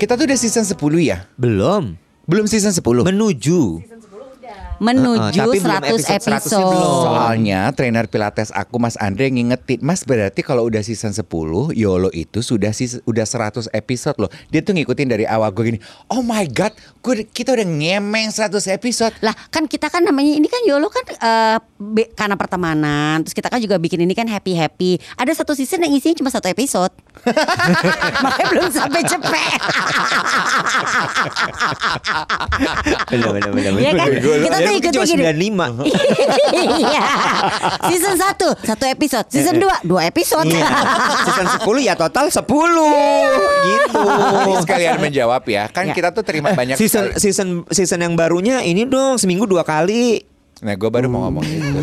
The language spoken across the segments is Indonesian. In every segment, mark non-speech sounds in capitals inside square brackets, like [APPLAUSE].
Kita tuh udah season 10 ya? Belum. Belum season 10. Menuju. Menuju Uh-uh, tapi belum 100 episode 100-nya episode. belum. Soalnya trainer pilates aku Mas Andre ngingetin, Mas berarti kalau udah season 10, YOLO itu sudah sis- udah 100 episode loh. Dia tuh ngikutin dari awal gue gini, "Oh my god, gue, kita udah ngemeng 100 episode." Lah kan kita kan namanya ini kan YOLO kan eh, be- karena pertemanan Terus kita kan juga bikin ini kan happy-happy Ada satu season yang isinya cuma satu episode [LAUGHS] Makanya belum sampai cepet benar. Iya kan? Kita tuh Ya, ikutnya gini. 95. Iya Season 1 Satu episode Season 2 Dua episode Iya. Season 10 ya total 10 gitu. Sekalian menjawab ya, kan Ya. kita tuh terima banyak season sekali- season season yang barunya ini dong seminggu dua kali. Nah gue baru mau ngomong [LAUGHS] itu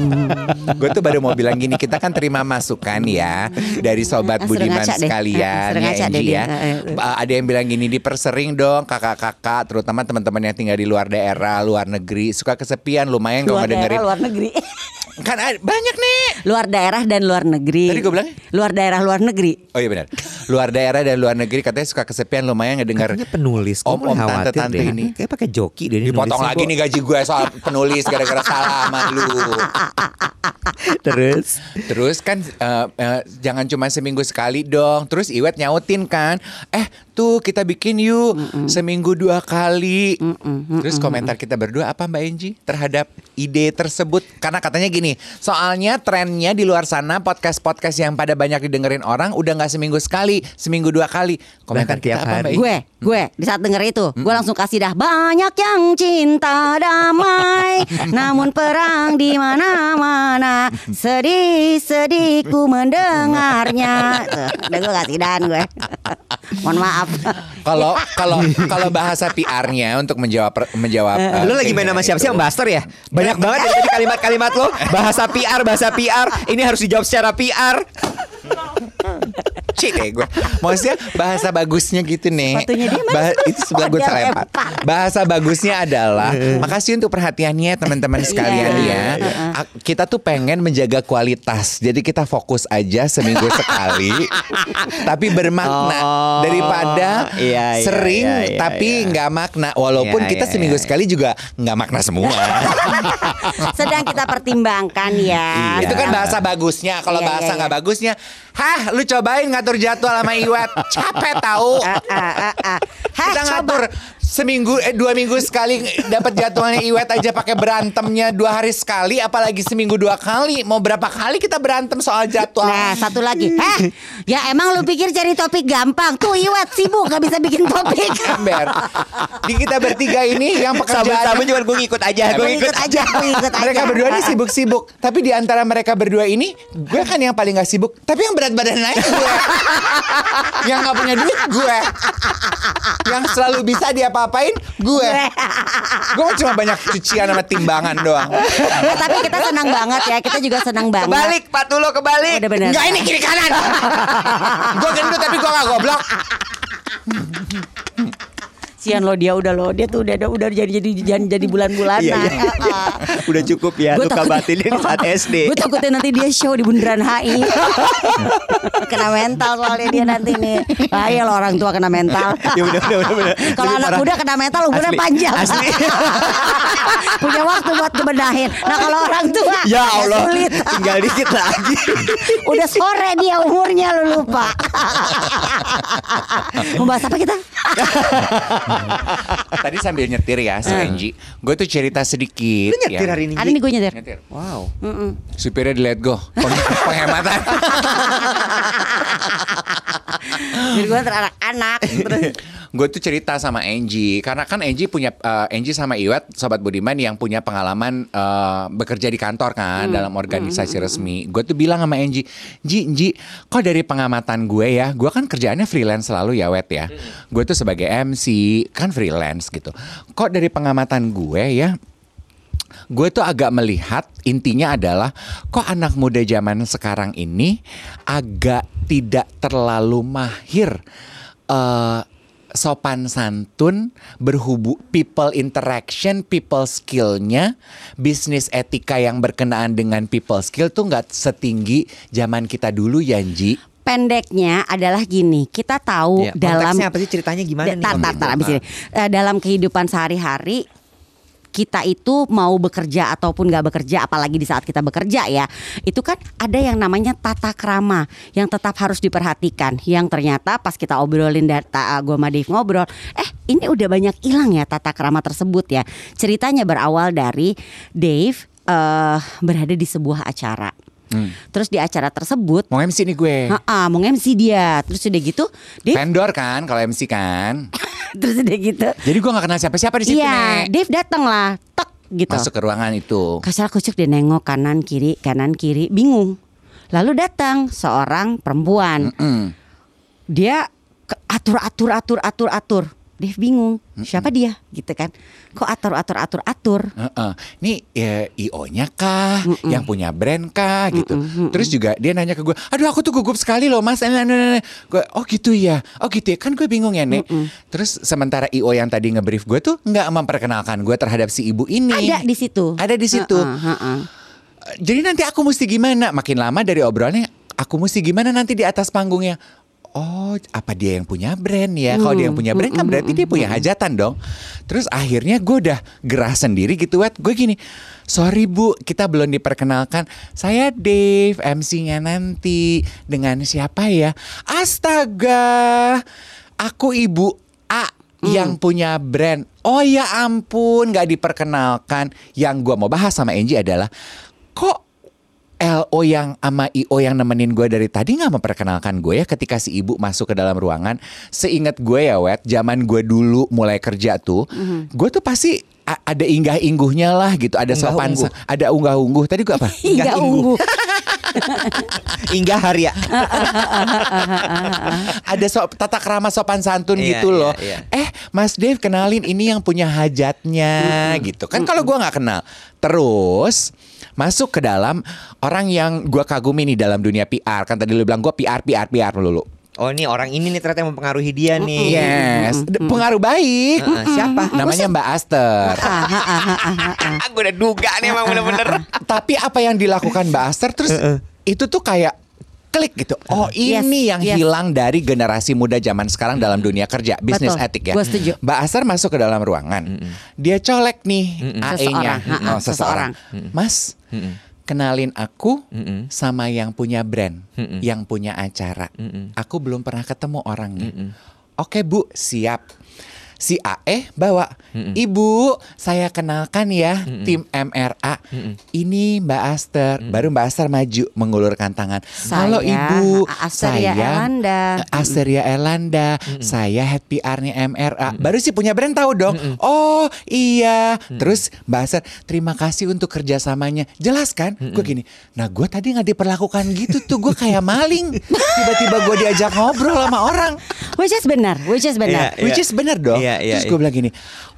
Gue tuh baru mau bilang gini Kita kan terima masukan ya Dari sobat Suruh budiman sekalian Suruh ya. Angie dia. ya. Uh, Ada yang bilang gini Dipersering dong kakak-kakak Terutama teman-teman yang tinggal di luar daerah Luar negeri. Suka kesepian lumayan kalau Luar daerah luar negeri. [LAUGHS] Kan banyak nih. Luar daerah dan luar negeri. Tadi gua bilang? Luar daerah luar negeri. Oh iya benar. Luar daerah dan luar negeri Katanya suka kesepian lumayan ngedengar Katanya penulis. Mulai khawatir tante-tante deh. ini. Kayak pakai joki deh ini Dipotong nulisnya. lagi nih gaji gue soal penulis Gara-gara salah sama lu Terus Terus kan eh, eh, jangan cuma seminggu sekali dong. Terus Iwet nyautin kan, eh tuh kita bikin yuk seminggu dua kali. Terus komentar kita berdua apa Mbak Enji terhadap ide tersebut? Karena katanya gini, soalnya trennya di luar sana podcast podcast yang pada banyak didengerin orang udah nggak seminggu sekali, seminggu dua kali. Komentar Bahkan kita apa Mbak hari. Enji? Gue, gue di saat denger itu, gue langsung kasih dah banyak yang cinta damai, [LAUGHS] namun perang di mana-mana, sedih-sedih ku mendengarnya. Tuh, udah gue kasih dan gue. [LAUGHS] Mohon maaf. [LAUGHS] Kalau kalau kalau bahasa PR-nya untuk menjawab menjawab eh, Lu lagi main sama siapa sih Ambassador ya? Banyak banget dari tadi kalimat-kalimat lo Bahasa PR, bahasa PR Ini harus dijawab secara PR Cik deh gue Maksudnya bahasa bagusnya gitu nih Sepatunya mana? Itu sebelah gue terlempar lempar. Bahasa bagusnya adalah Makasih untuk perhatiannya teman-teman sekalian Iya. ya A- Kita tuh pengen menjaga kualitas Jadi kita fokus aja seminggu sekali [LAUGHS] Tapi bermakna Oh, Daripada iya, iya, sering iya, iya, Tapi iya. nggak makna Walaupun Iya, kita iya, seminggu iya. sekali juga nggak makna semua [LAUGHS] Sedang kita pertimbangkan ya. Itu kan bahasa bagusnya. Kalau Iya, bahasa iya, nggak iya. bagusnya, hah, lu cobain ngatur jadwal sama Iwat. Capek tahu. Ah, ah, ah, ah. Hah, Kita coba. ngatur seminggu eh dua minggu sekali dapat jadwalnya Iwet aja pakai berantemnya dua hari sekali, apalagi seminggu dua kali. Mau berapa kali kita berantem soal jadwal? Nah satu lagi. Heh Ya emang lu pikir cari topik gampang? Tuh Iwet sibuk gak bisa bikin topik. [LAUGHS] Ember. Di kita bertiga ini yang pekerjaan Sabun-sabun cuma gue ngikut aja Gue ngikut. ikut aja Gue ikut aja. Mereka berdua ini sibuk-sibuk. Tapi di antara mereka berdua ini Gue kan yang paling gak sibuk. Tapi yang berat badan naik gue Yang gak punya duit gue Yang selalu bisa diapa-apain Gue. [LAUGHS] Gue cuma banyak cucian sama timbangan doang. Eh, Tapi kita senang banget ya. Kita juga senang banget. Kebalik Pak Tulo kebalik. Udah bener. Enggak ini kiri kanan. Gue gendut tapi gue gak goblok Sian lo dia udah lo Dia tuh udah udah jadi jadi jadi, jadi bulan-bulanan. Iya, iya. [LAUGHS] Udah cukup ya Gua Luka takut- batinnya di saat SD [LAUGHS] Gue takutnya nanti dia show di bundaran HI [LAUGHS] Kena mental soalnya dia nanti nih. Bahaya lo orang tua kena mental. Ya udah udah udah udah. Kalau anak muda kena mental umurnya Asli, panjang. Asli. Punya waktu buat kebenahin. Nah kalau orang tua Ya Allah. sulit. Tinggal dikit lagi. Udah sore dia umurnya lu lupa. Membahas apa kita? [LAUGHS] Tadi sambil nyetir ya si Angie. Gue tuh cerita sedikit Lu nyetir ya. hari ini Hari ini gue nyetir. Nyetir. Wow. Supirnya di let go. Peng- [LAUGHS] Penghematan. Jadi gue anak-anak Terus [LAUGHS] gue tuh cerita sama Angie karena kan Angie punya eh, Angie sama Iwet sobat Budiman yang punya pengalaman eh, bekerja di kantor kan dalam organisasi resmi. Gue tuh bilang sama Angie, Ji, Ji, kok dari pengamatan gue ya, gue kan kerjaannya freelance selalu ya Wet ya. Gue tuh sebagai MC kan freelance gitu. Kok dari pengamatan gue ya, gue tuh agak melihat intinya adalah kok anak muda zaman sekarang ini agak tidak terlalu mahir eh, sopan santun berhubu people interaction people skillnya bisnis etika yang berkenaan dengan people skill tuh nggak setinggi zaman kita dulu Yanji Pendeknya adalah gini, kita tahu Iya, dalam apa sih ceritanya gimana nih? Tar, tar, tar, abis ini. Eh, dalam kehidupan sehari-hari kita itu mau bekerja ataupun nggak bekerja, apalagi di saat kita bekerja ya, itu kan ada yang namanya tata krama yang tetap harus diperhatikan. Yang ternyata pas kita obrolin data, gue sama Dave ngobrol, eh ini udah banyak hilang ya tata krama tersebut ya. Ceritanya berawal dari Dave eh berada di sebuah acara. Terus di acara tersebut, mau MC nih gue ha mau MC dia. Terus udah gitu, Dave, vendor kan kalau MC kan [LAUGHS] terus udah gitu, jadi gue nggak kenal siapa-siapa di situ Iya, nek Dave datang lah, tek gitu. masuk ke ruangan itu Kasar kucuk dia nengok kanan kiri kanan kiri bingung. Lalu datang seorang perempuan. Mm. Dia ke- atur atur atur atur atur. Dave bingung siapa dia gitu kan? Kok atur atur atur atur? Heeh. Nih ya, IO-nya kah, yang punya brand kah gitu. Terus juga dia nanya ke gue, aduh aku tuh gugup sekali loh mas. Nah, nah, nah. Gue, oh gitu ya, oh gitu ya. Kan gue bingung ya nek. Terus sementara IO yang tadi ngebrief gue tuh nggak memperkenalkan gue terhadap si ibu ini. Ada di situ. Ada di situ. Heeh, heeh. Jadi nanti aku mesti gimana? Makin lama dari obrolannya, aku mesti gimana nanti di atas panggungnya? Oh, apa dia yang punya brand ya? Kalau dia yang punya brand kan berarti dia punya hajatan dong. Terus akhirnya gue udah gerah sendiri gitu, wet. Gue gini, sorry bu, kita belum diperkenalkan. Saya Dave, MC-nya nanti dengan siapa ya? Astaga, aku ibu A yang punya brand. Oh ya ampun, nggak diperkenalkan. Yang gue mau bahas sama Angie adalah kok LO yang sama IO yang nemenin gue dari tadi nggak memperkenalkan gue ya ketika si ibu masuk ke dalam ruangan. Seingat gue ya wet, zaman gue dulu mulai kerja tuh, gue tuh pasti a- ada inggah ingguhnya lah gitu, ada sopan, Unggah-ungguh. sa- ada unggah ungguh. Tadi gue apa? Hingga ungu. Hingga Harya. ada so, tata kerama sopan santun Iya, gitu iya, loh. iya. Eh, Mas Dave kenalin ini yang punya hajatnya gitu. Kan kalau gua nggak kenal. Terus masuk ke dalam orang yang gua kagumi nih dalam dunia PR. Kan tadi lu bilang gua PR PR PR melulu. Oh ini orang ini nih ternyata yang mempengaruhi dia nih. Yes, pengaruh baik. Heeh, siapa? Namanya Mbak Aster. [LAUGHS] Gue udah duga nih emang bener-bener. Tapi apa yang dilakukan Mbak Aster terus itu tuh kayak klik gitu. Oh, Yes, ini yang yes. hilang dari generasi muda zaman sekarang dalam dunia kerja, bisnis etik ya. gua setuju. Mbak Aster masuk ke dalam ruangan. Dia colek nih AE-nya, Seseorang, oh, seseorang. Mas, kenalin aku sama yang punya brand, yang punya acara. Aku belum pernah ketemu orangnya. Oke, Bu, siap. Si AE bawa, Ibu, saya kenalkan ya tim MRA. Ini Mbak Aster. Baru Mbak Aster maju mengulurkan tangan. Halo Saya Ibu, Asteria saya Elanda." Asteria Elanda. Saya head PR-nya MRA. Baru sih punya brand tahu dong. Oh iya. Terus Mbak Aster, terima kasih untuk kerjasamanya. Jelas kan? Gue gini. Nah gue tadi nggak diperlakukan gitu tuh. Gue kayak maling. [LAUGHS] Tiba-tiba gue diajak ngobrol sama orang. Which is benar, which is benar. Iya. Which is bener dong. Iya, iya, Terus gue iya. bilang gini,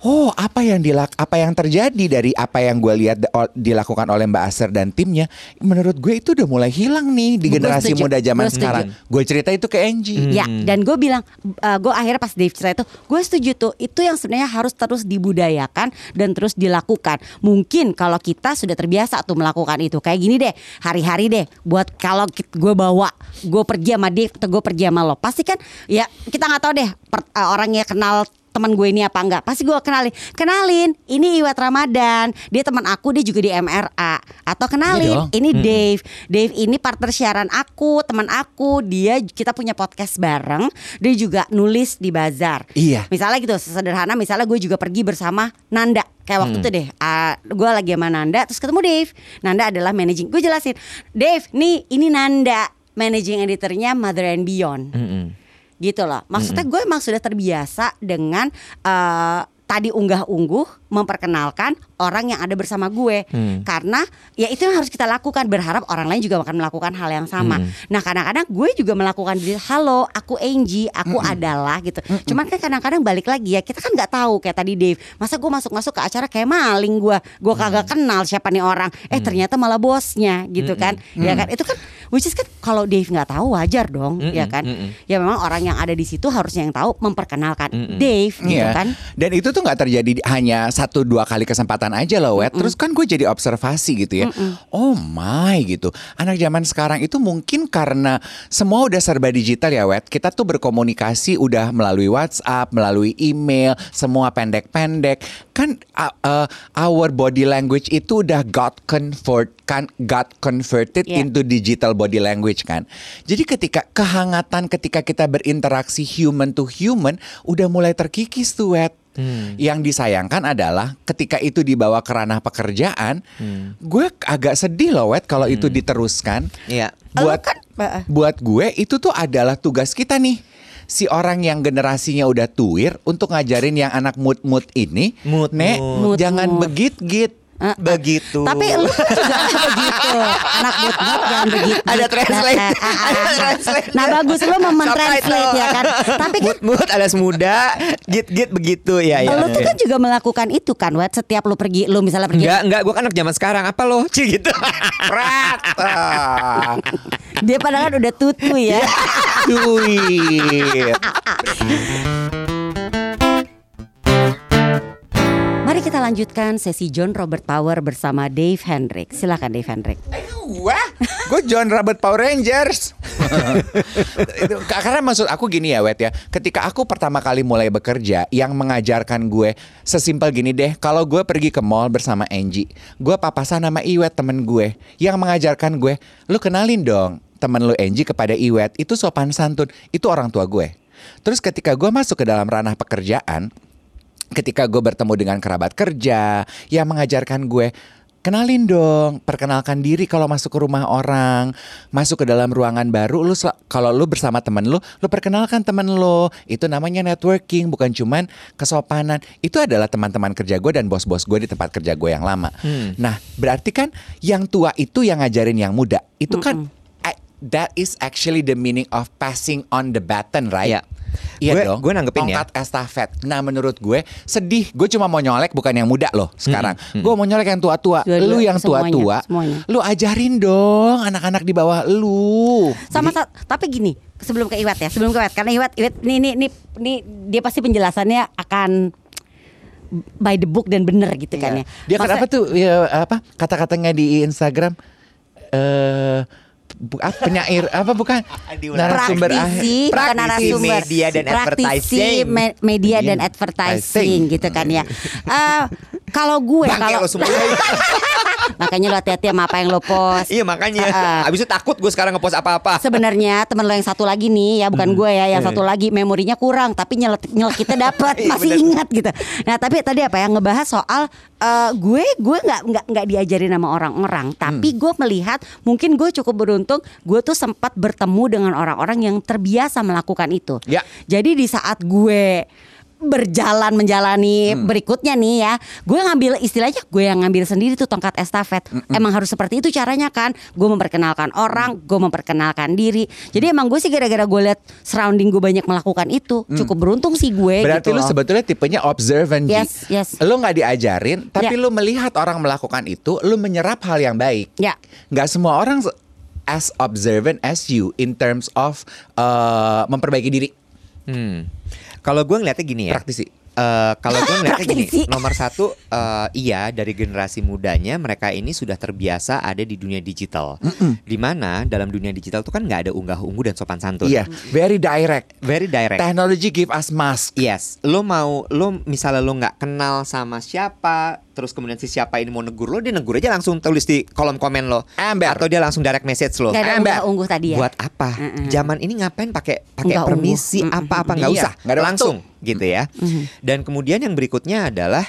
oh apa yang dilak, apa yang terjadi dari apa yang gue lihat dilakukan oleh Mbak Aser dan timnya, menurut gue itu udah mulai hilang nih di Gua generasi setuju, muda zaman gua sekarang. Gue cerita itu ke Angie. Ya, dan gue bilang, gue akhirnya pas Dave cerita itu, gue setuju tuh. Itu yang sebenarnya harus terus dibudayakan dan terus dilakukan. Mungkin kalau kita sudah terbiasa tuh melakukan itu, kayak gini deh, hari-hari deh. Buat kalau gue bawa, gue pergi sama Dave atau gue pergi sama lo, pasti kan, ya kita nggak tahu deh per- eh, orangnya kenal teman gue ini apa enggak pasti gue kenalin kenalin ini Iwat Ramadan dia teman aku dia juga di MRA atau kenalin Iya ini Dave. Dave ini partner siaran aku teman aku dia kita punya podcast bareng dia juga nulis di bazar. Iya. misalnya gitu sederhana misalnya gue juga pergi bersama Nanda. Kayak waktu itu deh ah, gue lagi sama Nanda terus ketemu Dave. Nanda adalah managing gue jelasin Dave nih ini Nanda managing editornya Mother and Beyond. Mm-mm. Gitu loh. Maksudnya gue emang sudah terbiasa dengan eh, tadi unggah-ungguh memperkenalkan orang yang ada bersama gue. Hmm. karena ya itu yang harus kita lakukan. Berharap orang lain juga akan melakukan hal yang sama. Hmm. Nah kadang-kadang gue juga melakukan halo aku Angie aku adalah gitu. Cuman kan kadang-kadang balik lagi ya kita kan nggak tahu kayak tadi Dave masa gue masuk-masuk ke acara kayak maling gue? Gue kagak kenal siapa nih orang. Eh ternyata malah bosnya gitu kan. Ya kan? Itu kan which is kan kalau Dave nggak tahu wajar dong ya kan? Mm-mm. ya memang orang yang ada di situ harusnya yang tahu memperkenalkan Mm-mm. Dave gitu Iya. kan? Dan itu tuh nggak terjadi di- hanya satu dua kali kesempatan aja loh, Wet. Terus kan gue jadi observasi gitu ya. Oh my gitu. Anak zaman sekarang itu mungkin karena semua udah serba digital ya, Wet. Kita tuh berkomunikasi udah melalui WhatsApp, melalui email, semua pendek-pendek. Kan uh, uh, our body language itu udah got convert kan got converted Iya. into digital body language kan. Jadi ketika kehangatan ketika kita berinteraksi human to human udah mulai terkikis tuh wet. Yang disayangkan adalah ketika itu dibawa ke ranah pekerjaan, gue agak sedih loh wet kalau itu diteruskan. Iya. Buat kan- buat gue itu tuh adalah tugas kita nih. Si orang yang generasinya udah tuir untuk ngajarin yang anak mood-mood ini, Mood, Nek, mood. jangan Mood. begit-git. Eh, eh. Begitu. Tapi lu kan juga [LAUGHS] begitu. Anak but jangan begitu. Ada translate. Nah, ah, ah, Ada translate. Nah bagus lu mau mentranslate ya kan. Tapi kan mood alias muda, git git begitu ya ya. lu tuh kan juga melakukan itu kan. Setiap lu pergi, lu misalnya pergi, Enggak, enggak, gue kan anak zaman sekarang. Apa lo? Cie [LAUGHS] gitu. Rata. [LAUGHS] dia padahal kan udah tutu ya. Tuir. Kita lanjutkan sesi John Robert Power bersama Dave Hendrik. Silakan Dave Hendrik. Wah, gue John Robert Power Rangers. [LAUGHS] Karena maksud aku gini ya, Wet ya. Ketika aku pertama kali mulai bekerja, yang mengajarkan gue sesimpel gini deh. Kalau gue pergi ke mall bersama Angie, gue papasan sama Iwet temen gue, yang mengajarkan gue, lu kenalin dong temen lu Angie kepada Iwet. Itu sopan santun. Itu orang tua gue. Terus ketika gue masuk ke dalam ranah pekerjaan, ketika gue bertemu dengan kerabat kerja yang mengajarkan gue kenalin dong, perkenalkan diri kalau masuk ke rumah orang, masuk ke dalam ruangan baru, lu kalau lu bersama temen lu, lu perkenalkan temen lu, itu namanya networking, bukan cuman kesopanan. Itu adalah teman-teman kerja gue dan bos-bos gue di tempat kerja gue yang lama. Nah, berarti kan yang tua itu yang ngajarin yang muda, itu kan eh, that is actually the meaning of passing on the baton, right? Iya. Iya Gue- dong. gue nanggepin ya. Tongkat estafet. Nah menurut gue sedih. Gue cuma mau nyolek bukan yang muda loh sekarang. Gue mau nyolek yang tua-tua. Lu yang tua-tua. Lu ajarin dong anak-anak di bawah lu. Sama Jadi- sa- tapi gini, sebelum ke Iwat ya, sebelum ke Iwat karena Iwat Iwat ini ini ini, ini dia pasti penjelasannya akan by the book dan bener gitu kan ya. Dia Masa- kenapa tuh ya, apa kata-katanya di Instagram eh bu- apa, penyair apa bukan narasumber praktisi, bukan narasumber media dan praktisi advertising. me- media dan Media advertising gitu kan ya. Eh, kalau gue kalau [LAUGHS] makanya lo hati-hati sama apa yang lo post. iya makanya. Ah, ah. Abis itu takut gue sekarang ngepost apa-apa. Sebenarnya teman lo yang satu lagi nih ya bukan gue ya yang satu lagi memorinya kurang tapi nyelek nyelekitnya dapat [LAUGHS] Iya, masih bener. ingat gitu. Nah tapi tadi apa yang ngebahas soal eh, gue gue nggak nggak nggak diajarin sama orang-orang tapi gue melihat mungkin gue cukup beruntung gue tuh sempat bertemu dengan orang-orang yang terbiasa melakukan itu. Ya. Jadi di saat gue berjalan menjalani berikutnya nih ya gue ngambil istilahnya gue yang ngambil sendiri tuh tongkat estafet emang harus seperti itu caranya kan gue memperkenalkan orang gue memperkenalkan diri jadi emang gue sih gara-gara gue liat surrounding gue banyak melakukan itu cukup beruntung sih gue Berarti gitu lu loh. sebetulnya tipenya observant. Yes, yes. Lu nggak diajarin, tapi Ya. lu melihat orang melakukan itu, lu menyerap hal yang baik. Ya. Nggak semua orang as observant as you in terms of uh, memperbaiki diri. Hmm. Kalau gue ngeliatnya gini ya. Praktisi. Eh, kalau gue ngeliatnya gini, nomor satu eh, iya dari generasi mudanya mereka ini sudah terbiasa ada di dunia digital, di mana dalam dunia digital tuh kan nggak ada unggah-ungguh dan sopan santun. Iya, very direct. very direct. Technology give us mask. Yes, lo mau lo misalnya lo nggak kenal sama siapa, terus kemudian si siapa ini mau negur lo, dia negur aja langsung tulis di kolom komen lo, Ember. atau dia langsung direct message lo. Ada Ember. unggah-ungguh tadi ya Buat apa? Mm-mm. Zaman ini ngapain pakai pakai permisi apa-apa nggak Iya, usah, nggak ada langsung gitu ya. Dan kemudian yang berikutnya adalah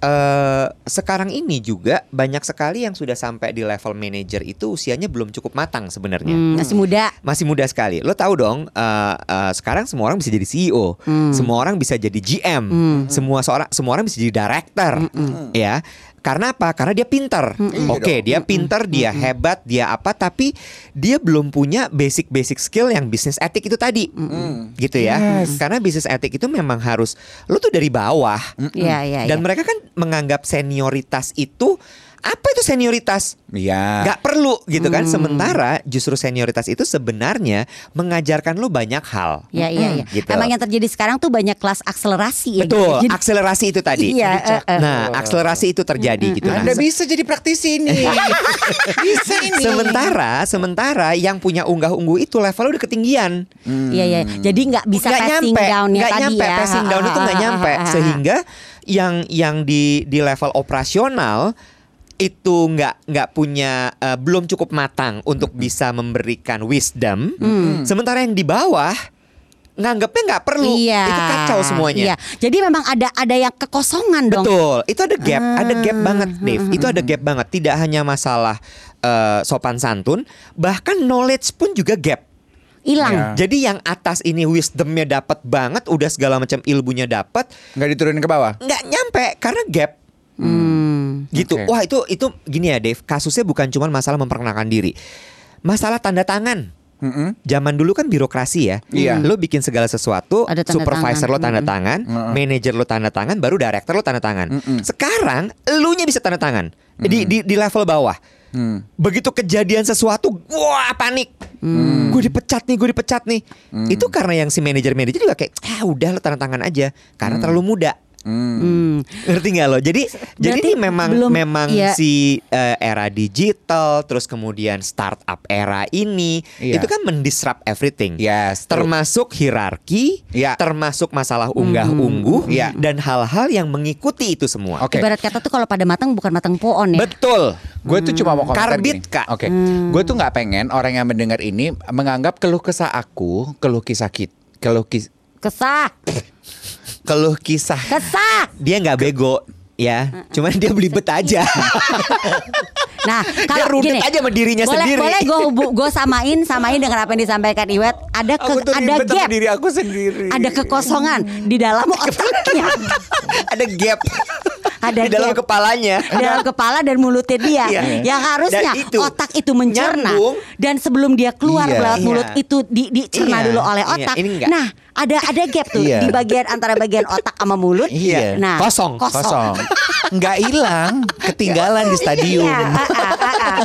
eh sekarang ini juga banyak sekali yang sudah sampai di level manager itu usianya belum cukup matang sebenarnya. Hmm, masih muda. Masih muda sekali. Lo tahu dong, eh, eh, sekarang semua orang bisa jadi CEO, semua orang bisa jadi GM, semua seorang semua orang bisa jadi director, ya. Karena apa? Karena dia pinter. Oke, dia pinter, dia hebat, dia apa? Tapi dia belum punya basic-basic skill yang bisnis etik itu tadi, gitu ya. Karena bisnis etik itu memang harus lo tuh dari bawah. Iya, iya, Dan iya. mereka kan menganggap senioritas itu apa itu senioritas? Iya. Gak perlu gitu kan. Sementara justru senioritas itu sebenarnya mengajarkan lo banyak hal. Ya, iya, iya. Gitu. Emang yang terjadi sekarang tuh banyak kelas akselerasi ya. Betul, Jadi- akselerasi itu tadi. Iya, eh, eh. Nah, akselerasi itu terjadi gitu. Nah, Anda bisa jadi praktisi ini. [LAUGHS] bisa ini. Sementara, sementara yang punya unggah-ungguh itu levelnya udah ketinggian. Iya, iya. Jadi nggak bisa Nggak passing nyampe, down-nya nggak tadi nyampe, ya. passing down itu nggak nyampe, sehingga yang yang di di level operasional itu nggak nggak punya eh, belum cukup matang untuk bisa memberikan wisdom. Sementara yang di bawah nganggapnya nggak perlu, Iya. itu kacau semuanya. Iya. Jadi memang ada ada yang kekosongan dong. Betul, itu ada gap, ada gap banget, Dave. Itu ada gap banget. Tidak hanya masalah eh, sopan santun, bahkan knowledge pun juga gap. Hilang. Iya. Jadi yang atas ini wisdomnya dapat banget, udah segala macam ilmunya dapat, Nggak diturunin ke bawah. nggak nyampe karena gap Hmm. Gitu. Oke. Wah itu itu gini ya, Dave. Kasusnya bukan cuma masalah memperkenalkan diri, masalah tanda tangan. Mm-mm. Zaman dulu kan birokrasi ya. Iya. Lo bikin segala sesuatu, Ada tanda supervisor tangan. lo tanda tangan, manajer lo tanda tangan, baru director lo tanda tangan. Sekarang elunya bisa tanda tangan di di di level bawah. Hmm. Begitu kejadian sesuatu, wah panik. Gue dipecat nih, gue dipecat nih. Itu karena yang si manajer-manajer juga kayak, ah udah lo tanda tangan aja, karena terlalu muda. Hmm. Ngerti nggak lo? Jadi [LAUGHS] jadi Berarti ini memang belum- memang iya. si eh, era digital, terus kemudian startup era ini Iya. itu kan mendisrupt everything. Yes, true. termasuk hierarki, Iya. termasuk masalah unggah-ungguh Iya. dan hal-hal yang mengikuti itu semua. Oke. Ibarat kata tuh kalau pada matang bukan matang pohon ya. Betul. Gue tuh cuma mau komentar Karbit, gini. Kak. Oke. Gue tuh nggak pengen orang yang mendengar ini menganggap keluh kesah aku, keluh kisah kita, keluh kis, Kesah, keluh kisah. kesah. Dia nggak bego ya, cuman dia belibet aja. [LAUGHS] Nah, [LAUGHS] kalau gini, aja sama dirinya boleh, sendiri. Boleh gue gue samain samain dengan apa yang disampaikan Iwet. Ada ke, ada gap, diri aku sendiri. ada kekosongan di dalam [LAUGHS] otaknya, Ada gap ada di dalam gap. kepalanya. di dalam kepala dan mulutnya dia Iya. yang harusnya Dan itu otak itu mencerna nyambung. dan sebelum dia keluar Iya. lewat Iya. mulut itu di, dicerna Iya. dulu oleh Iya. otak. Ini enggak. Nah, ada ada gap tuh Iya. di bagian antara bagian otak sama mulut. Iya. Nah, Kosong. kosong. Kosong. [LAUGHS] Nggak hilang, ketinggalan di stadium. Iya, ah,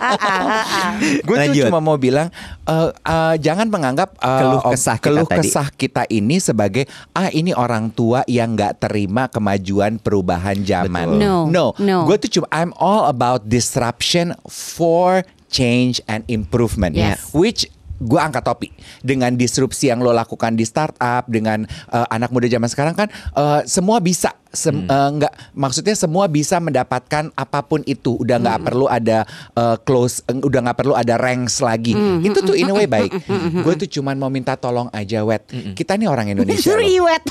ah, ah. Gue tuh Lanjut. cuma mau bilang eh, eh, jangan menganggap eh, Keluh kesah kita keluh tadi. kesah kita ini sebagai ah ini orang tua yang nggak terima kemajuan perubahan zaman. Betul. No, no. no. Gue tuh cuma I'm all about disruption for change and improvement. Yes. Which gue angkat topi dengan disrupsi yang lo lakukan di startup dengan eh, anak muda zaman sekarang kan eh, semua bisa Sem- Hmm. eh, nggak maksudnya semua bisa mendapatkan apa pun itu udah nggak Hmm. perlu ada eh, close eh, udah nggak perlu ada ranks lagi Hmm. itu tuh in a way baik gue tuh cuman mau minta tolong aja wet Hmm. kita nih orang [LAUGHS] Indonesia Suruh loh. Iwet.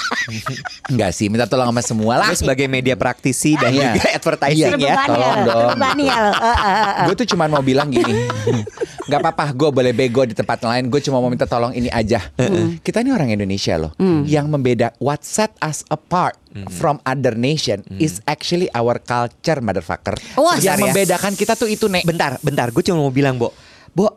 [LAUGHS] nggak sih minta tolong sama semua lah Lo sebagai media praktisi dan Iya. juga advertising Iya, ya. Terbebani tolong ya, dong. ya gue tuh cuma mau bilang gini [LAUGHS] nggak apa-apa gue boleh bego di tempat lain gue cuma mau minta tolong ini aja kita ini orang Indonesia loh yang membeda what set us apart from other nation is actually our culture motherfucker Wah, yang ya. membedakan kita tuh itu nek Bentar, bentar. Gue cuma mau bilang, Bo. Bo,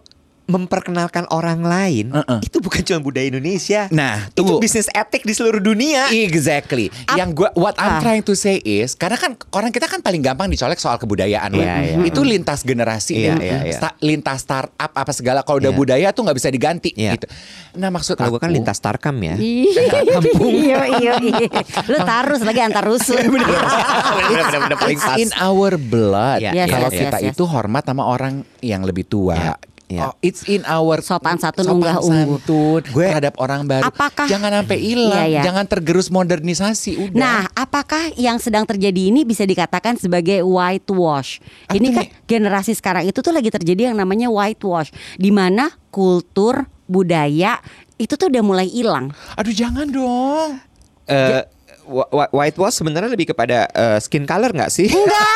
memperkenalkan orang lain Uh-uh. itu bukan cuma budaya Indonesia. Nah, itu tunggu. bisnis etik di seluruh dunia. Exactly. Yang gua what I'm Ah. trying to say is karena kan orang kita kan paling gampang dicolek soal kebudayaan. Iya, iya. Itu lintas generasi, Iya, lin- iya, iya. sta- lintas startup apa segala. Kalau udah Iya. budaya tuh nggak bisa diganti Iya. gitu. Nah, maksud Kalau gue kan aku- lintas tarkam ya. [LAUGHS] Iya, iya, iya. Lu tarus lagi antar rusun. Bener-bener paling pas. It's in our blood. Iya, Yes, Kalau yes, kita yes, yes. itu hormat sama orang yang lebih tua. Iya, iya. Oh, it's in our Sopan santun, sopan unggah ungguh. santun terhadap orang baru. Apakah- jangan sampai hilang, Iya, iya. jangan tergerus modernisasi udah. Nah, apakah yang sedang terjadi ini bisa dikatakan sebagai whitewash? Apa ini tuh, kan generasi sekarang itu tuh lagi terjadi yang namanya whitewash, di mana kultur budaya itu tuh udah mulai hilang. aduh jangan dong. Eh, Wh- wh- Whitewash sebenarnya lebih kepada eh, skin color nggak sih? Enggak.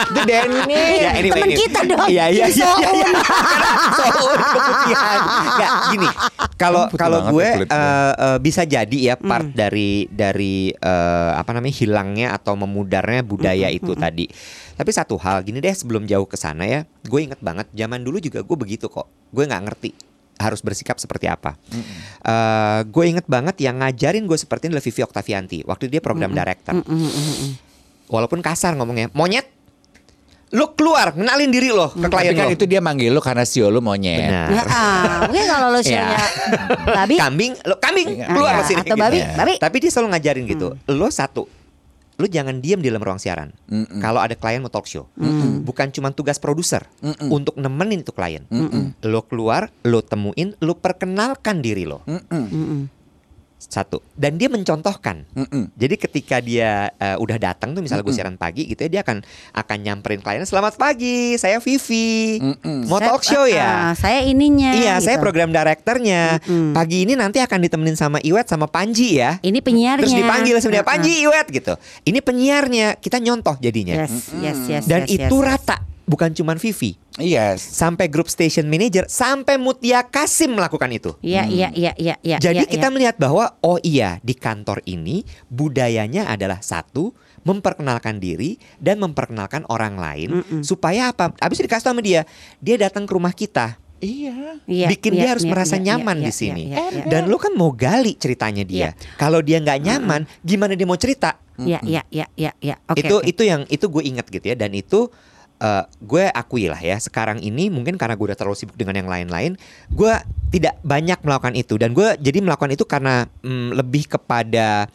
[LAUGHS] Itu Denny. Ya, anyway, Temen kita dong. Iya iya iya. Soun. iya, iya. Soun [LAUGHS] keputihan. Nggak gini. Kalau kalau gue ya eh, eh, bisa jadi ya part Hmm. dari dari eh, apa namanya hilangnya atau memudarnya budaya Hmm, itu tadi. Tapi satu hal gini deh sebelum jauh ke sana ya, gue inget banget zaman dulu juga gue begitu kok. Gue nggak ngerti harus bersikap seperti apa. Eh, gue inget banget yang ngajarin gue seperti ini adalah Vivi Oktavianti. Waktu dia program director. Walaupun kasar ngomongnya, monyet, lu keluar, kenalin diri lo ke klien Tapi kan lo. itu dia manggil lu karena sio lu monyet. Benar. Ya, ah, mungkin kalau lo Ya. [LAUGHS] shownya babi, Kambing, lo kambing Iya. keluar ke sini. atau babi, Gitu. babi. Tapi dia selalu ngajarin gitu. Lo satu, lo jangan diam di dalam ruang siaran. Kalau ada klien mau talk show, bukan cuma tugas produser. Untuk nemenin itu klien. Lo keluar, lo temuin, lo perkenalkan diri lo. Satu. Dan dia mencontohkan. Mm-mm. Jadi ketika dia eh, udah datang tuh misalnya gue siaran pagi gitu ya dia akan akan nyamperin kliennya selamat pagi saya Vivi mau Saya- talk show ya saya ininya. Iya, gitu. saya program direkturnya. Pagi ini nanti akan ditemenin sama Iwet sama Panji ya. Ini penyiarnya. Terus dipanggil sebenarnya Ah, ah. Panji Iwet gitu. Ini penyiarnya, kita nyontoh jadinya. Yes, yes, yes. Dan yes, itu yes. rata, bukan cuman Vivi. Yes. Sampai grup station manager, sampai Mutia Kasim melakukan itu. Iya, iya, iya, iya, iya. Jadi iya, kita iya. melihat bahwa oh iya di kantor ini budayanya adalah satu memperkenalkan diri dan memperkenalkan orang lain supaya apa? Abis itu dikasih sama dia, dia datang ke rumah kita. Iya. Iya, bikin iya, dia harus iya, merasa iya, nyaman iya, di iya, sini. iya, iya. Dan lu kan mau gali ceritanya dia. Kalau dia nggak nyaman, gimana dia mau cerita? Iya, iya, iya, iya, iya. Oke. itu oke. itu yang itu gue inget gitu ya. Dan itu eh, gue akui lah ya. Sekarang ini mungkin karena gue udah terlalu sibuk dengan yang lain-lain, gue tidak banyak melakukan itu. Dan gue jadi melakukan itu karena mm, lebih kepada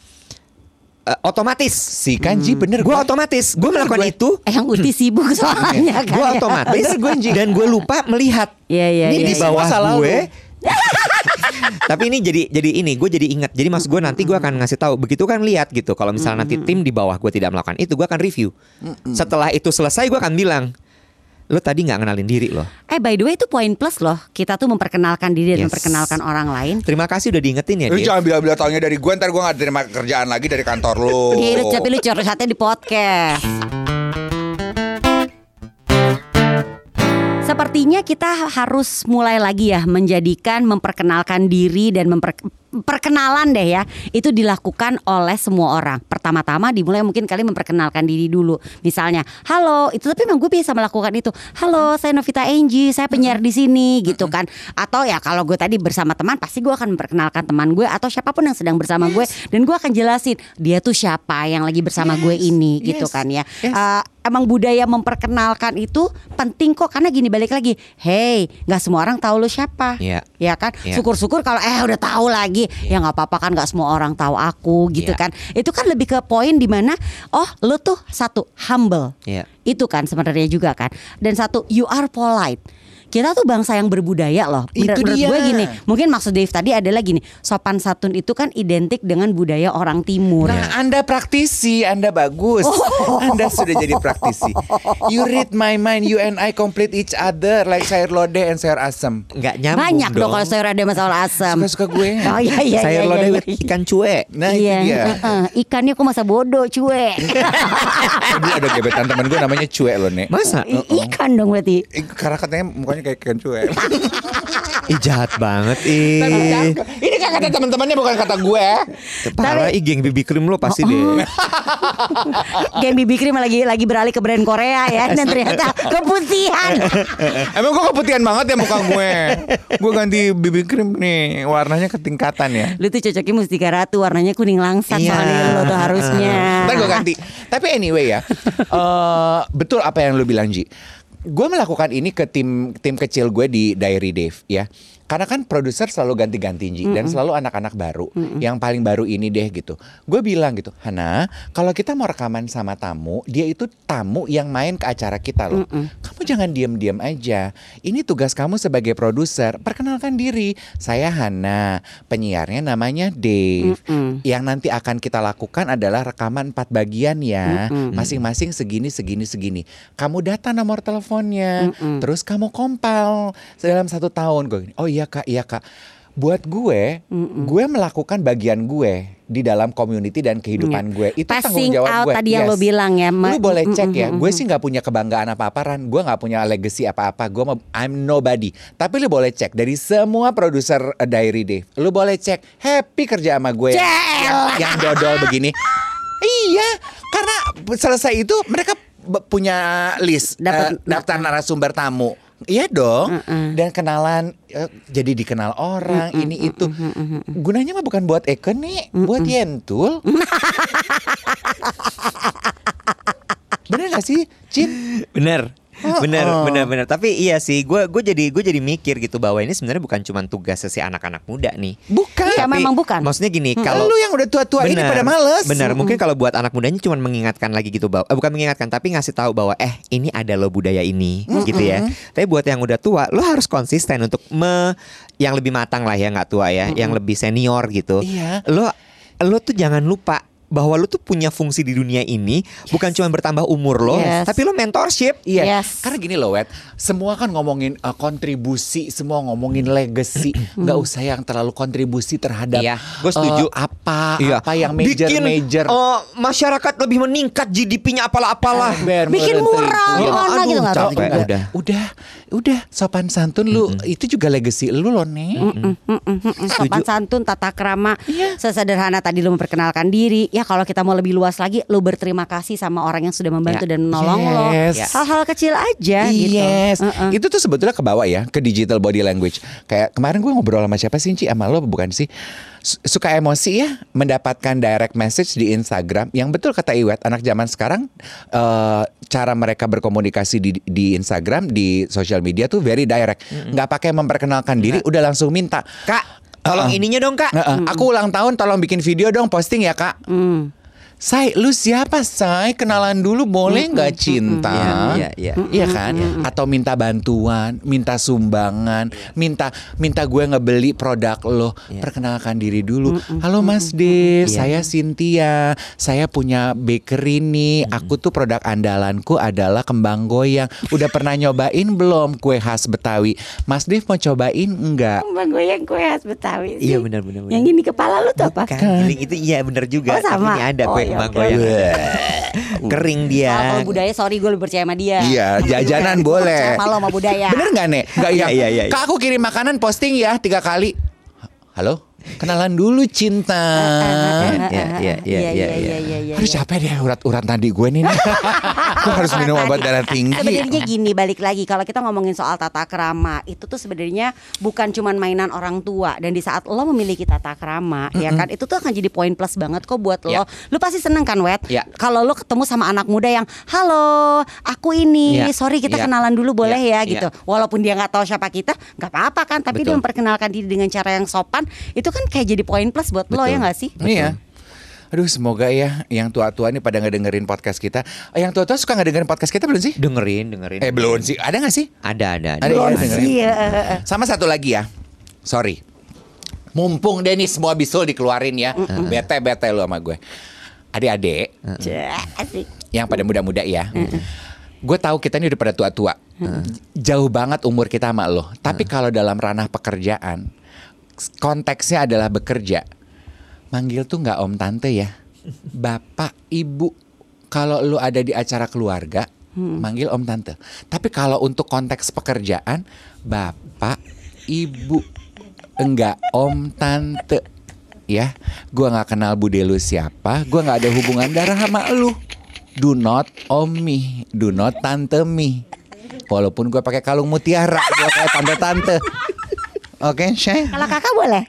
eh, otomatis. Si Kanji bener Gue gua. otomatis, gue melakukan gue. itu. Eh, yang Uti sibuk [LAUGHS] soalnya kan. Gue otomatis dan gue lupa melihat Iya, iya, ini iya, di iya. bawah gue. [LAUGHS] Tapi ini jadi jadi ini gue jadi ingat. Jadi maksud gue nanti gue akan ngasih tahu. Begitu kan lihat gitu. Kalau misalnya nanti tim di bawah gue tidak melakukan itu, gue akan review. Setelah itu selesai, gue akan bilang, lo tadi nggak ngenalin diri lo. Eh, by the way itu poin plus loh. Kita tuh memperkenalkan diri dan Yes. memperkenalkan orang lain. Terima kasih udah diingetin ya Lu dia. jangan bilang-bilang taunya dari gue Ntar gue gak terima kerjaan lagi dari kantor lu Iya, tapi lu curhatnya di podcast. Sepertinya kita harus mulai lagi ya menjadikan memperkenalkan diri dan memper perkenalan deh ya itu dilakukan oleh semua orang. Pertama-tama dimulai mungkin kali memperkenalkan diri dulu. Misalnya, halo, itu tapi memang gue bisa melakukan itu. Halo, saya Novita Angie, saya penyiar di sini gitu kan. Atau ya kalau gue tadi bersama teman pasti gue akan memperkenalkan teman gue atau siapa pun yang sedang bersama gue dan gue akan jelasin dia tuh siapa yang lagi bersama gue ini gitu yes, kan ya. yes. Eh, emang budaya memperkenalkan itu penting kok karena gini balik lagi, hey, nggak semua orang tahu lu siapa, Iya. ya kan? Iya. Syukur-syukur kalau eh udah tahu lagi, ya nggak apa-apa kan nggak semua orang tahu aku gitu Iya. kan? Itu kan lebih ke poin di mana, oh lu tuh satu humble, Iya. itu kan sebenarnya juga kan, dan satu you are polite. Kita tuh bangsa yang berbudaya loh. Bener, Itu menurut dia. gue gini, mungkin maksud Dave tadi adalah gini, sopan santun itu kan identik dengan budaya orang timur. Nah anda praktisi Anda bagus Anda sudah jadi praktisi You read my mind You and I complete each other Like sayur lodeh and sayur asem Nggak nyambung Banyak dong dong. kalau sayur ada masalah asam. Suka-suka gue [LAUGHS] Oh iya iya Sayur iya, lodeh iya, iya. ikan cuek. Nah iya, itu dia heeh. ikannya kok masa bodoh cuek. [LAUGHS] Dulu ada gebetan temen gue namanya cuek loh Nek Masa? I- ikan dong berarti. Karena katanya mukanya kayak ikan cuek [LAUGHS] Ih jahat banget ih. Ini kan kata teman-temannya bukan kata gue Parah ih geng BB cream lo pasti deh. Gen BB cream lagi lagi beralih ke brand Korea ya [LAUGHS] dan ternyata keputihan. [LAUGHS] Emang gue keputihan banget ya muka gue Gue ganti BB cream nih Warnanya ketingkatan ya Lu tuh cocoknya Mustika Ratu warnanya kuning langsat Iya. soalnya lo tuh harusnya. Ntar gue ganti Tapi anyway ya eh, Betul apa yang lu bilang Ji Gue melakukan ini ke tim tim kecil gue di Diary Dave ya karena kan produser selalu ganti-ganti Ji dan selalu anak-anak baru yang paling baru ini deh gitu. Gue bilang gitu, Hana, kalau kita mau rekaman sama tamu, dia itu tamu yang main ke acara kita loh. Kamu jangan diam-diam aja. Ini tugas kamu sebagai produser. Perkenalkan diri. Saya Hana, penyiarnya namanya Dave. Yang nanti akan kita lakukan adalah rekaman empat bagian ya, masing-masing segini, segini, segini. Kamu data nomor teleponnya, terus kamu kompal dalam satu tahun. Gue oh iya kak, iya kak. buat gue, gue melakukan bagian gue di dalam community dan kehidupan gue. Itu tanggung Passing jawab out gue. tadi yang lo bilang ya, Ma- Lu boleh Mm, cek mm, ya. mm, Gue sih nggak punya kebanggaan apa-apa Ran. Gue nggak punya legacy apa-apa. Gue mau I'm nobody. Tapi lu boleh cek dari semua produser eh, Diary Dave. Lu boleh cek happy kerja sama gue. yang- Yang, yang dodol begini. Iya, karena selesai itu mereka punya list Dapat- eh, daftar narasumber tamu. Iya dong, dan kenalan eh, jadi dikenal orang ini itu. Gunanya mah bukan buat Eken nih, buat Yentul. [LAUGHS] Bener gak sih, Cin? Bener. Oh, [LAUGHS] bener, oh. bener, bener. Tapi iya sih, gue gue jadi gue jadi mikir gitu bahwa ini sebenarnya bukan cuma tugas si anak-anak muda nih. Bukan. Iya, Tapi memang bukan. Maksudnya gini, Kalau kalau lu yang udah tua-tua ini Benar, pada males. Benar, mungkin kalau buat anak mudanya cuma mengingatkan lagi gitu bahwa eh, bukan mengingatkan tapi ngasih tahu bahwa eh ini ada lo budaya ini gitu ya. Tapi buat yang udah tua, lo harus konsisten untuk me yang lebih matang lah ya nggak tua ya, yang lebih senior gitu. Iya. Lo lo tuh jangan lupa bahwa lo tuh punya fungsi di dunia ini bukan cuma bertambah umur lo, Yes. tapi lo mentorship. Iya, Yes. karena gini loh, Wet. Semua kan ngomongin uh, kontribusi, semua ngomongin legacy. [CLEARS THROAT] Nggak usah yang terlalu kontribusi terhadap Iya, gua setuju. uh, apa Iya. apa yang major Bikin, major. eh, masyarakat lebih meningkat GDP-nya apalah-apalah. Ber- Bikin murah, Iya. gimana gitu, nggak capek. juga. Udah, udah, udah sopan santun lu. Itu juga legacy lu loh, Nek. Mm-mm, sopan santun, tata krama, Iya. sesederhana tadi lu memperkenalkan diri. Ya kalau kita mau lebih luas lagi, lu berterima kasih sama orang yang sudah membantu Ya. dan menolong Yes. lo. Hal-hal kecil aja gitu. Yes, Uh-uh. itu tuh sebetulnya kebawa ya ke digital body language. Kayak kemarin gue ngobrol sama siapa sih, Ci? Sama lo bukan sih? Su- Suka emosi ya mendapatkan direct message di Instagram. Yang betul kata Iwet, anak zaman sekarang eh, cara mereka berkomunikasi di, di Instagram, di social media tuh very direct. Nggak pakai memperkenalkan diri, udah langsung minta. Kak, tolong Uh-uh. ininya dong kak. Nah, eh, Aku ulang tahun, tolong bikin video dong, posting ya kak. Hmm. Say, lu siapa Say? Kenalan dulu boleh nggak cinta? Iya, iya, Iya kan? Atau minta bantuan, minta sumbangan, minta minta gue ngebeli produk lo. Perkenalkan diri dulu. Halo Mas Dev, saya Cynthia. Saya punya bakery nih. Aku tuh produk andalanku adalah kembang goyang. Udah pernah [LAUGHS] nyobain belum kue khas Betawi? Mas Dev mau cobain enggak? Kembang goyang kue khas Betawi sih. Iya, benar, benar, benar. Yang gini kepala lu tuh apa? Kan, itu iya bener juga. Oh, sama. Tapi ini ada Oh, kue iya, goyang. Kering dia. Kalau kalau budaya sorry gue lebih percaya sama dia. Iya, jajanan [LAUGHS] boleh. percaya sama lo sama budaya. Bener nggak nek? Nggak Iya, yang, iya, iya, iya. Kak aku kirim makanan posting ya tiga kali. Halo? Kenalan dulu cinta. Iya, iya, iya, iya, iya. Aduh capek deh urat-urat tadi gue nih. [LAUGHS] gue harus minum obat darah tinggi. Sebenarnya gini balik lagi kalau kita ngomongin soal tata krama itu tuh sebenarnya bukan cuman mainan orang tua dan di saat lo memiliki tata krama ya kan itu tuh akan jadi poin plus banget kok buat Ya. lo. Lo pasti seneng kan wet? Ya. Kalau lo ketemu sama anak muda yang halo aku ini Ya. sorry kita Ya. kenalan dulu boleh Ya. ya gitu. Ya. Walaupun dia nggak tahu siapa kita nggak apa-apa kan tapi dia Betul. memperkenalkan diri dengan cara yang sopan itu kan kayak jadi poin plus buat lo Betul. ya nggak sih? Iya. Aduh semoga ya yang tua-tua nih pada ngedengerin podcast kita. Eh, Yang tua-tua suka ngedengerin podcast kita belum sih? Dengerin, dengerin. Eh belum sih. Ada gak sih? Ada, ada, ada. Ada ya, Ada. dengerin. Iya. Sama satu lagi ya. Sorry. Mumpung deh nih semua bisul dikeluarin ya. Bete-bete lu sama gue. Adik-adik yang pada muda-muda ya. Gue tahu kita ini udah pada tua-tua. Jauh banget umur kita sama lo. Tapi kalau dalam ranah pekerjaan, konteksnya adalah bekerja. Manggil tuh nggak om tante ya. Bapak, ibu. Kalau lu ada di acara keluarga, manggil om tante. Tapi kalau untuk konteks pekerjaan, bapak, ibu. Enggak om tante. Ya, gua nggak kenal bude lu siapa, gua nggak ada hubungan darah sama lu. Do not om me, do not tante me. Walaupun gua pakai kalung mutiara, gua kayak tante-tante. Oke, Shay? Kalau kakak boleh?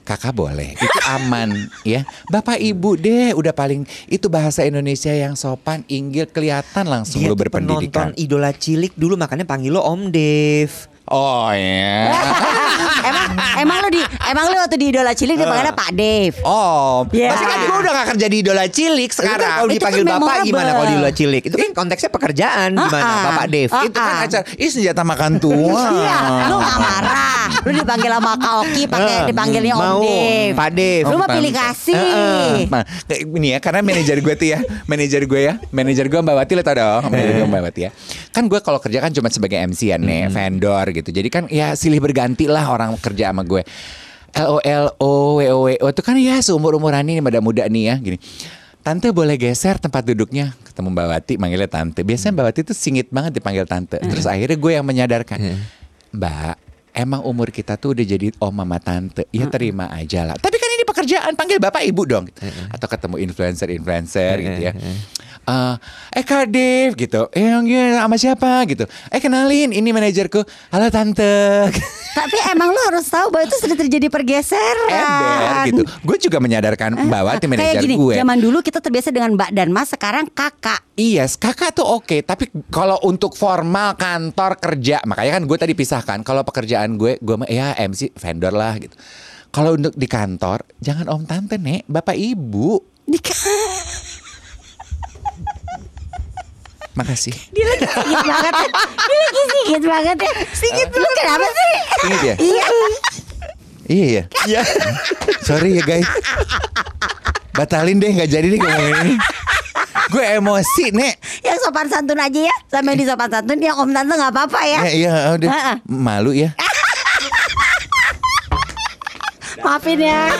Kakak boleh, itu aman ya. Bapak ibu deh, udah paling itu bahasa Indonesia yang sopan, inggil, kelihatan langsung Dia lu tuh berpendidikan. penonton idola cilik dulu makanya panggil lo Om Dev. Oh ya. [LAUGHS] emang emang lu di emang lu waktu di idola cilik dipanggilnya Pak Dev. Oh, Ya. pasti kan gue udah gak kerja di idola cilik Sekarang sekarang. kalau Itu dipanggil kan bapak gimana kalau di idola cilik? Itu kan konteksnya pekerjaan gimana Ah, ah. Bapak Dev? Ah, itu kan ah. acara, ih senjata makan tua. Iya, lu gak marah. Lu dipanggil sama Kak Oki pakai Eh, dipanggilnya Om mau, Dev. Pak Dev. Lu mah pilih kasih. Nah, ini ya, karena manajer gue tuh ya, manajer gue ya, manajer gue Mbak Wati lo tau dong, manajer gue Mbak Wati ya. Kan gue kalau kerja kan cuma sebagai MC ya nih, vendor gitu. Jadi kan ya silih berganti lah orang kerja sama gue. L O L O W O W O itu kan ya seumur umuran ini pada muda nih ya gini. Tante boleh geser tempat duduknya ketemu Mbak Wati manggilnya tante. Biasanya Mbak Wati tuh singit banget dipanggil tante. Terus akhirnya gue yang menyadarkan, Mbak, emang umur kita tuh udah jadi om mama tante. Ya terima aja lah. Tapi kan ini pekerjaan panggil bapak ibu dong. Atau ketemu influencer-influencer gitu ya. Eh, eh Kak gitu. Eh yang sama siapa gitu. Eh kenalin ini manajerku. Halo tante. [LAUGHS] Tapi emang lo harus tahu bahwa itu sudah terjadi pergeseran. Ember gitu. Gue juga menyadarkan Mbak Wati Kayak manajer gini, gue. zaman dulu kita terbiasa dengan mbak dan mas, sekarang kakak. Iya, kakak tuh oke, tapi kalau untuk formal kantor kerja, makanya kan gue tadi pisahkan. Kalau pekerjaan gue, gue mah ya MC vendor lah gitu. Kalau untuk di kantor, jangan om tante nek, bapak ibu. [LAUGHS] Makasih. Dia lagi singit banget ya. Dia lagi singit banget ya. Singit lu kenapa sih? Singit ya? Iya. Iya ya. Iya. Sorry ya guys. Batalin deh, nggak jadi deh ngomongin ini. Gue emosi nek. Yang sopan santun aja ya. Sampai di sopan santun yang om tante nggak apa-apa ya. Ya, iya, udah Ha-ha. malu ya. Maafin ya.